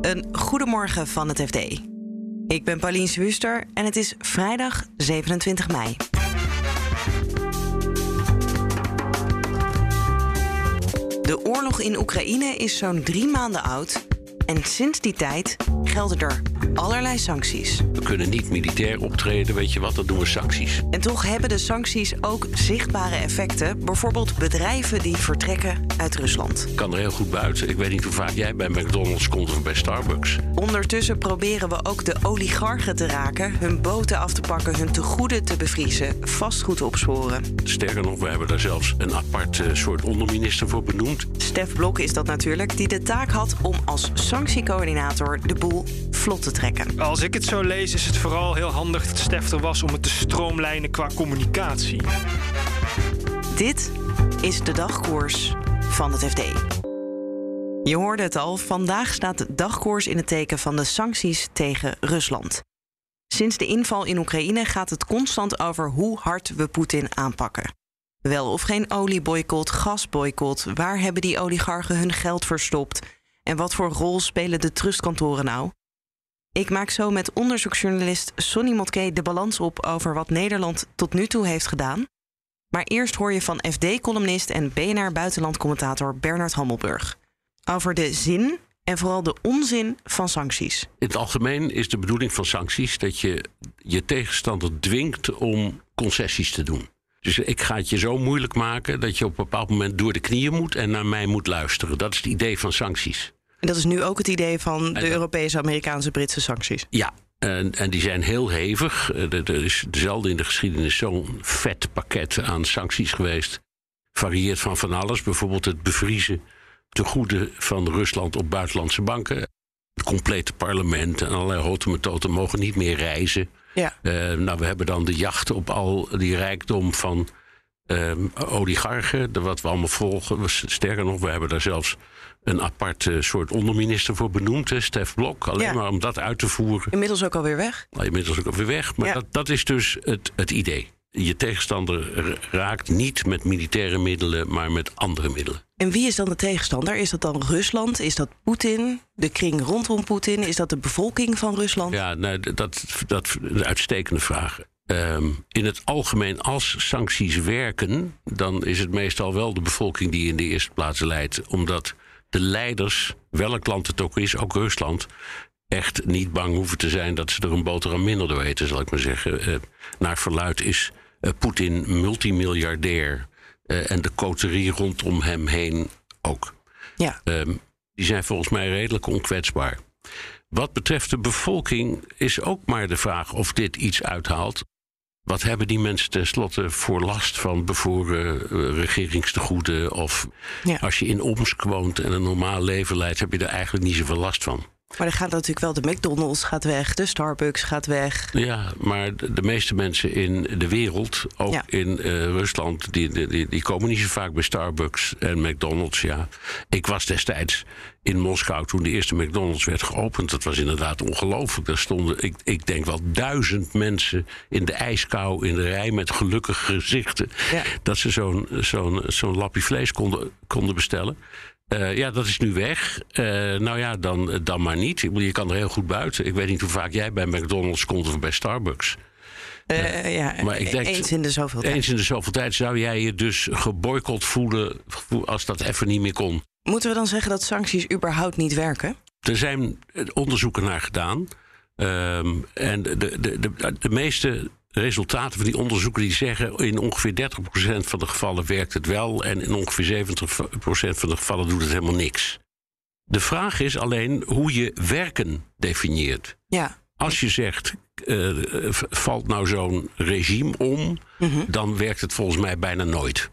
Een goedemorgen van het FD. Ik ben Paulien Swuster en het is vrijdag 27 mei. De oorlog in Oekraïne is zo'n drie maanden oud en sinds die tijd gelden er allerlei sancties. We kunnen niet militair optreden, weet je wat, dan doen we sancties. En toch hebben de sancties ook zichtbare effecten. Bijvoorbeeld bedrijven die vertrekken uit Rusland. Ik kan er heel goed buiten. Ik weet niet hoe vaak jij bij McDonald's komt of bij Starbucks. Ondertussen proberen we ook de oligarchen te raken, hun boten af te pakken, hun tegoeden te bevriezen, vastgoed opsporen. Sterker nog, we hebben daar zelfs een apart eh, soort onderminister voor benoemd. Stef Blok is dat natuurlijk, die de taak had om als sanctiecoördinator de boel vlot te trekken. Als ik het zo lees, is het vooral heel handig dat Stef er was om het te stroomlijnen qua communicatie. Dit is de dagkoers van het FD. Je hoorde het al, vandaag staat de dagkoers in het teken van de sancties tegen Rusland. Sinds de inval in Oekraïne gaat het constant over hoe hard we Poetin aanpakken. Wel of geen olieboycott, gasboycott, waar hebben die oligarchen hun geld verstopt en wat voor rol spelen de trustkantoren nou? Ik maak zo met onderzoeksjournalist Sonny Motke de balans op over wat Nederland tot nu toe heeft gedaan. Maar eerst hoor je van FD-columnist en BNR-buitenlandcommentator Bernard Hammelburg. Over de zin en vooral de onzin van sancties. In het algemeen is de bedoeling van sancties dat je je tegenstander dwingt om concessies te doen. Dus ik ga het je zo moeilijk maken dat je op een bepaald moment door de knieën moet en naar mij moet luisteren. Dat is het idee van sancties. En dat is nu ook het idee van de Europese, Amerikaanse, Britse sancties. Ja, en, en, die zijn heel hevig. Eh, er is zelden in de geschiedenis zo'n vet pakket aan sancties geweest. Varieert van van alles. Bijvoorbeeld het bevriezen te goede van Rusland op buitenlandse banken. Het complete parlement en allerlei houten methoden mogen niet meer reizen. Ja. Uh, nou, we hebben dan de jacht op al die rijkdom van uh, oligarchen. Wat we allemaal volgen. Sterker nog, we hebben daar zelfs een apart uh, soort onderminister voor benoemd, hè, Stef Blok. Alleen ja. maar om dat uit te voeren. Inmiddels ook alweer weg. Nou, inmiddels ook alweer weg. Maar ja. dat, dat is dus het, het idee. Je tegenstander raakt niet met militaire middelen, maar met andere middelen. En wie is dan de tegenstander? Is dat dan Rusland? Is dat Poetin? De kring rondom Poetin? Is dat de bevolking van Rusland? Ja, nou, dat, dat een uitstekende vraag. Um, in het algemeen, als sancties werken, dan is het meestal wel de bevolking die in de eerste plaats leidt. Omdat de leiders, welk land het ook is, ook Rusland, echt niet bang hoeven te zijn dat ze er een boterham minder door eten, zal ik maar zeggen. Uh, naar verluid is uh, Poetin multimiljardair uh, en de coterie rondom hem heen ook. Ja. Um, die zijn volgens mij redelijk onkwetsbaar. Wat betreft de bevolking is ook maar de vraag of dit iets uithaalt. Wat hebben die mensen tenslotte voor last van bevoren uh, regeringstegoeden? Of ja. als je in Omsk woont en een normaal leven leidt, heb je er eigenlijk niet zoveel last van. Maar er gaat natuurlijk wel de McDonald's gaat weg, de Starbucks gaat weg. Ja, maar de, de meeste mensen in de wereld, ook ja. in uh, Rusland, die, die, die komen niet zo vaak bij Starbucks en McDonald's. Ja, ik was destijds in Moskou toen de eerste McDonald's werd geopend. Dat was inderdaad ongelooflijk. Daar stonden, ik, ik denk wel duizend mensen in de ijskou in de rij met gelukkige gezichten. Ja. Dat ze zo'n zo'n zo'n lapje vlees konden, konden bestellen. Uh, ja, dat is nu weg. Uh, nou ja, dan, dan maar niet. Je kan er heel goed buiten. Ik weet niet hoe vaak jij bij McDonald's komt of bij Starbucks. Uh, ja, maar ik denk, eens in de zoveel tijd. Eens in de zoveel tijd zou jij je dus geboycott voelen als dat even niet meer kon. Moeten we dan zeggen dat sancties überhaupt niet werken? Er zijn onderzoeken naar gedaan. Um, en de, de, de, de meeste resultaten van die onderzoeken die zeggen in ongeveer 30% van de gevallen werkt het wel en in ongeveer 70% van de gevallen doet het helemaal niks. De vraag is alleen hoe je werken definieert. Ja. Als je zegt, uh, valt nou zo'n regime om, mm-hmm. dan werkt het volgens mij bijna nooit.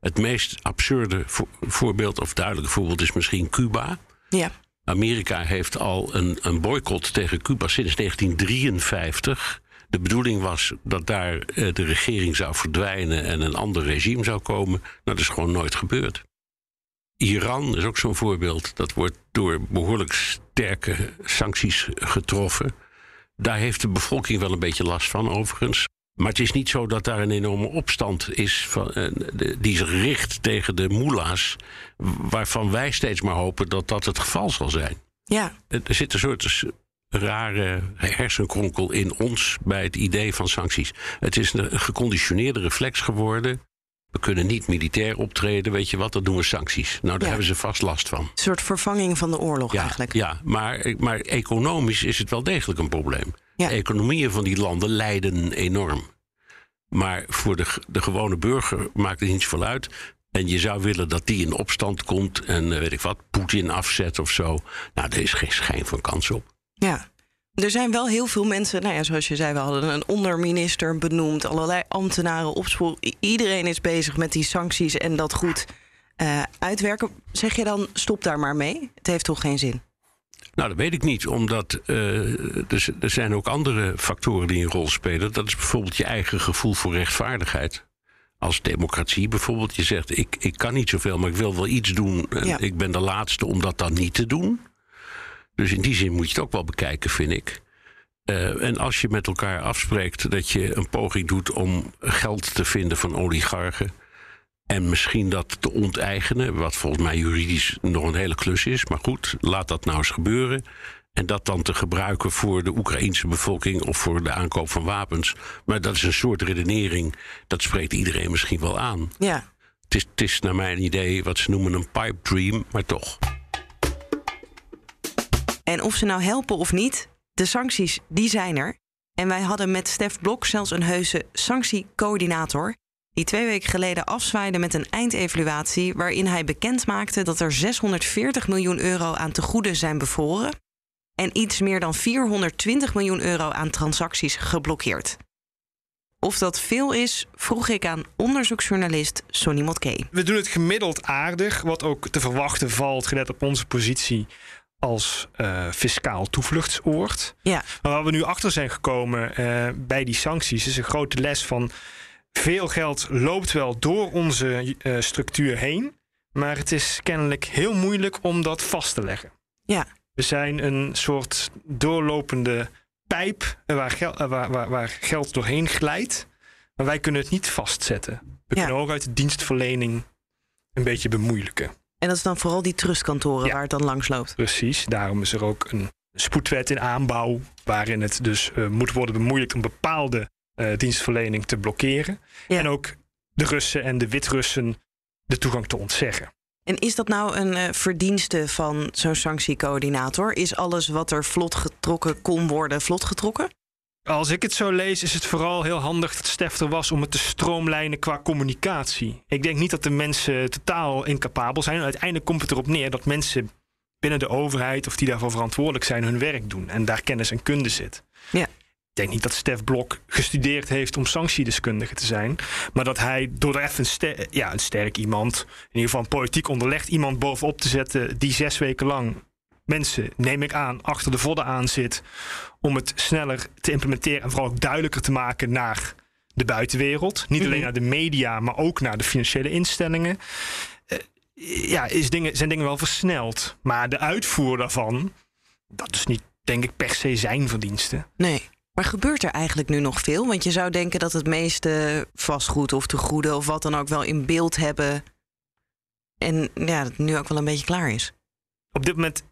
Het meest absurde vo- voorbeeld, of duidelijke voorbeeld, is misschien Cuba. Ja. Amerika heeft al een, een boycott tegen Cuba sinds 1953. De bedoeling was dat daar de regering zou verdwijnen en een ander regime zou komen. Nou, dat is gewoon nooit gebeurd. Iran is ook zo'n voorbeeld. Dat wordt door behoorlijk sterke sancties getroffen. Daar heeft de bevolking wel een beetje last van, overigens. Maar het is niet zo dat daar een enorme opstand is van, de, die zich richt tegen de moela's, waarvan wij steeds maar hopen dat dat het geval zal zijn. Ja. Er zit een soort rare hersenkronkel in ons bij het idee van sancties. Het is een geconditioneerde reflex geworden. We kunnen niet militair optreden, weet je wat, dat doen we sancties. Nou, daar hebben ze vast last van. Een soort vervanging van de oorlog ja, eigenlijk. Ja, maar, maar economisch is het wel degelijk een probleem. De economieën van die landen lijden enorm. Maar voor de, de gewone burger maakt het niet zoveel uit. En je zou willen dat die in opstand komt en eh, weet ik wat, Poetin afzet of zo. Nou, daar is geen schijn van kans op. Ja. Er zijn wel heel veel mensen, nou ja, zoals je zei, we hadden een onderminister benoemd, allerlei ambtenaren opsporen. Iedereen is bezig met die sancties en dat goed uh, uitwerken. Zeg je dan, stop daar maar mee? Het heeft toch geen zin? Nou, dat weet ik niet, omdat uh, er, er zijn ook andere factoren die een rol spelen. Dat is bijvoorbeeld je eigen gevoel voor rechtvaardigheid als democratie bijvoorbeeld. Je zegt, ik, ik kan niet zoveel, maar ik wil wel iets doen. En ik ben de laatste om dat dan niet te doen. Dus in die zin moet je het ook wel bekijken, vind ik. Uh, en als je met elkaar afspreekt dat je een poging doet om geld te vinden van oligarchen. En misschien dat te onteigenen, wat volgens mij juridisch nog een hele klus is. Maar goed, laat dat nou eens gebeuren. En dat dan te gebruiken voor de Oekraïense bevolking of voor de aankoop van wapens. Maar dat is een soort redenering, dat spreekt iedereen misschien wel aan. Ja. Het is, het is naar mijn idee wat ze noemen een pipe dream, maar toch. En of ze nou helpen of niet, de sancties die zijn er. En wij hadden met Stef Blok zelfs een heuse sanctiecoördinator. Die twee weken geleden afzwaaide met een eindevaluatie. waarin hij bekend maakte dat er 640 miljoen euro aan tegoeden zijn bevroren. en iets meer dan 420 miljoen euro aan transacties geblokkeerd. Of dat veel is, vroeg ik aan onderzoeksjournalist Sonny Motke. We doen het gemiddeld aardig, wat ook te verwachten valt, gelet op onze positie als uh, fiscaal toevluchtsoord. Ja. Maar waar we nu achter zijn gekomen uh, bij die sancties is een grote les van veel geld loopt wel door onze uh, structuur heen, maar het is kennelijk heel moeilijk om dat vast te leggen. Ja. We zijn een soort doorlopende pijp waar, gel waar, waar, waar, geld doorheen glijdt, maar wij kunnen het niet vastzetten. We ja. kunnen ook uit de dienstverlening een beetje bemoeilijken. En dat is dan vooral die trustkantoren waar het dan langs loopt. Precies, daarom is er ook een spoedwet in aanbouw, waarin het dus uh, moet worden bemoeilijkt om bepaalde uh, dienstverlening te blokkeren. Ja. En ook de Russen en de Wit-Russen de toegang te ontzeggen. En is dat nou een uh, verdienste van zo'n sanctiecoördinator? Is alles wat er vlot getrokken kon worden, vlot getrokken? Als ik het zo lees, is het vooral heel handig dat Stef er was om het te stroomlijnen qua communicatie. Ik denk niet dat de mensen totaal incapabel zijn. Uiteindelijk komt het erop neer dat mensen binnen de overheid of die daarvoor verantwoordelijk zijn hun werk doen en daar kennis en kunde zit. Ja. Ik denk niet dat Stef Blok gestudeerd heeft om sanctiedeskundige te zijn. Maar dat hij door er even een, ster ja, een sterk iemand, in ieder geval een politiek onderlegd iemand bovenop te zetten die zes weken lang mensen, neem ik aan, achter de vodden aan zit om het sneller te implementeren en vooral ook duidelijker te maken naar de buitenwereld. Niet alleen naar de media, maar ook naar de financiële instellingen. Uh, ja, is dingen, zijn dingen wel versneld. Maar de uitvoer daarvan, dat is niet, denk ik, per se zijn verdienste. Nee. Maar gebeurt er eigenlijk nu nog veel? Want je zou denken dat het meeste vastgoed of tegoeden of wat dan ook wel in beeld hebben. En ja, dat het nu ook wel een beetje klaar is. Op dit moment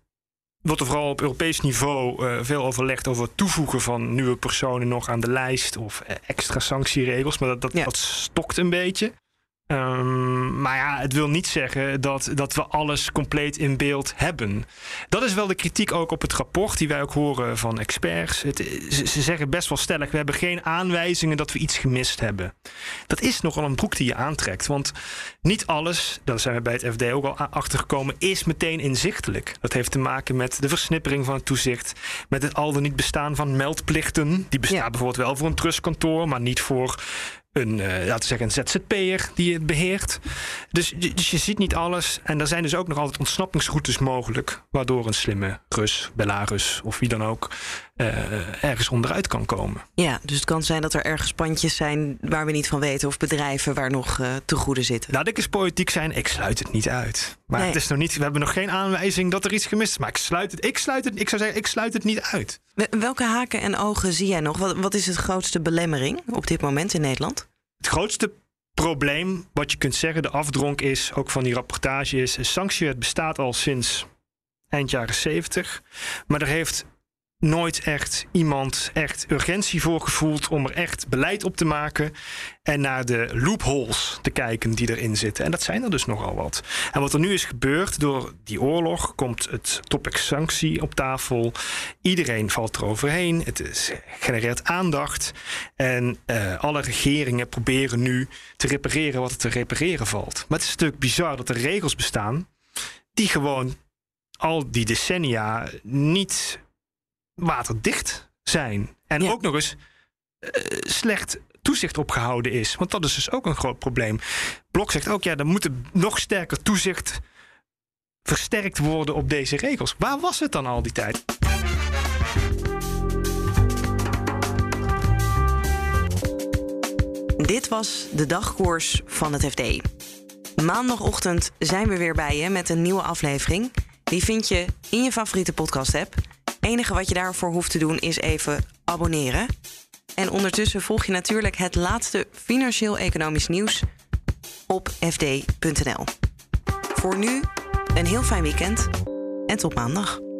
wordt er vooral op Europees niveau uh, veel overlegd over het toevoegen van nieuwe personen nog aan de lijst of uh, extra sanctieregels. Maar dat, dat, ja. dat stokt een beetje. Um, maar ja, het wil niet zeggen dat, dat we alles compleet in beeld hebben. Dat is wel de kritiek ook op het rapport die wij ook horen van experts. Het, ze, ze, zeggen best wel stellig: we hebben geen aanwijzingen dat we iets gemist hebben. Dat is nogal een broek die je aantrekt. Want niet alles, daar zijn we bij het FD ook al achtergekomen, is meteen inzichtelijk. Dat heeft te maken met de versnippering van het toezicht, met het al dan niet bestaan van meldplichten. Die bestaan ja. bijvoorbeeld wel voor een trustkantoor, maar niet voor een, uh, laten we zeggen, een ZZP'er die het beheert. Dus, dus je ziet niet alles. En er zijn dus ook nog altijd ontsnappingsroutes mogelijk. Waardoor een slimme Rus, Belarus of wie dan ook uh, ergens onderuit kan komen. Ja, dus het kan zijn dat er ergens pandjes zijn waar we niet van weten. Of bedrijven waar nog uh, te goede zitten. Laat ik eens politiek zijn, ik sluit het niet uit. Maar nee. het is nog niet, we hebben nog geen aanwijzing dat er iets gemist is. Maar ik sluit het, ik sluit het, ik zou zeggen, ik sluit het niet uit. Welke haken en ogen zie jij nog? Wat, wat is het grootste belemmering op dit moment in Nederland? Het grootste probleem, wat je kunt zeggen, de afdronk is, ook van die rapportage, is: een sanctiewet bestaat al sinds eind jaren 70. Maar er heeft nooit echt iemand echt urgentie voor gevoeld om er echt beleid op te maken en naar de loopholes te kijken die erin zitten. En dat zijn er dus nogal wat. En wat er nu is gebeurd door die oorlog, komt het topic sanctie op tafel. Iedereen valt eroverheen. Het is, genereert aandacht. En uh, alle regeringen proberen nu te repareren wat er te repareren valt. Maar het is natuurlijk bizar dat er regels bestaan die gewoon al die decennia niet waterdicht zijn. En ook nog eens uh, slecht toezicht op gehouden is. Want dat is dus ook een groot probleem. Blok zegt ook, ja, er moet nog sterker toezicht versterkt worden op deze regels. Waar was het dan al die tijd? Dit was de dagkoers van het FD. Maandagochtend zijn we weer bij je met een nieuwe aflevering. Die vind je in je favoriete podcast-app enige wat je daarvoor hoeft te doen is even abonneren. En ondertussen volg je natuurlijk het laatste financieel-economisch nieuws op fd.nl. Voor nu een heel fijn weekend en tot maandag.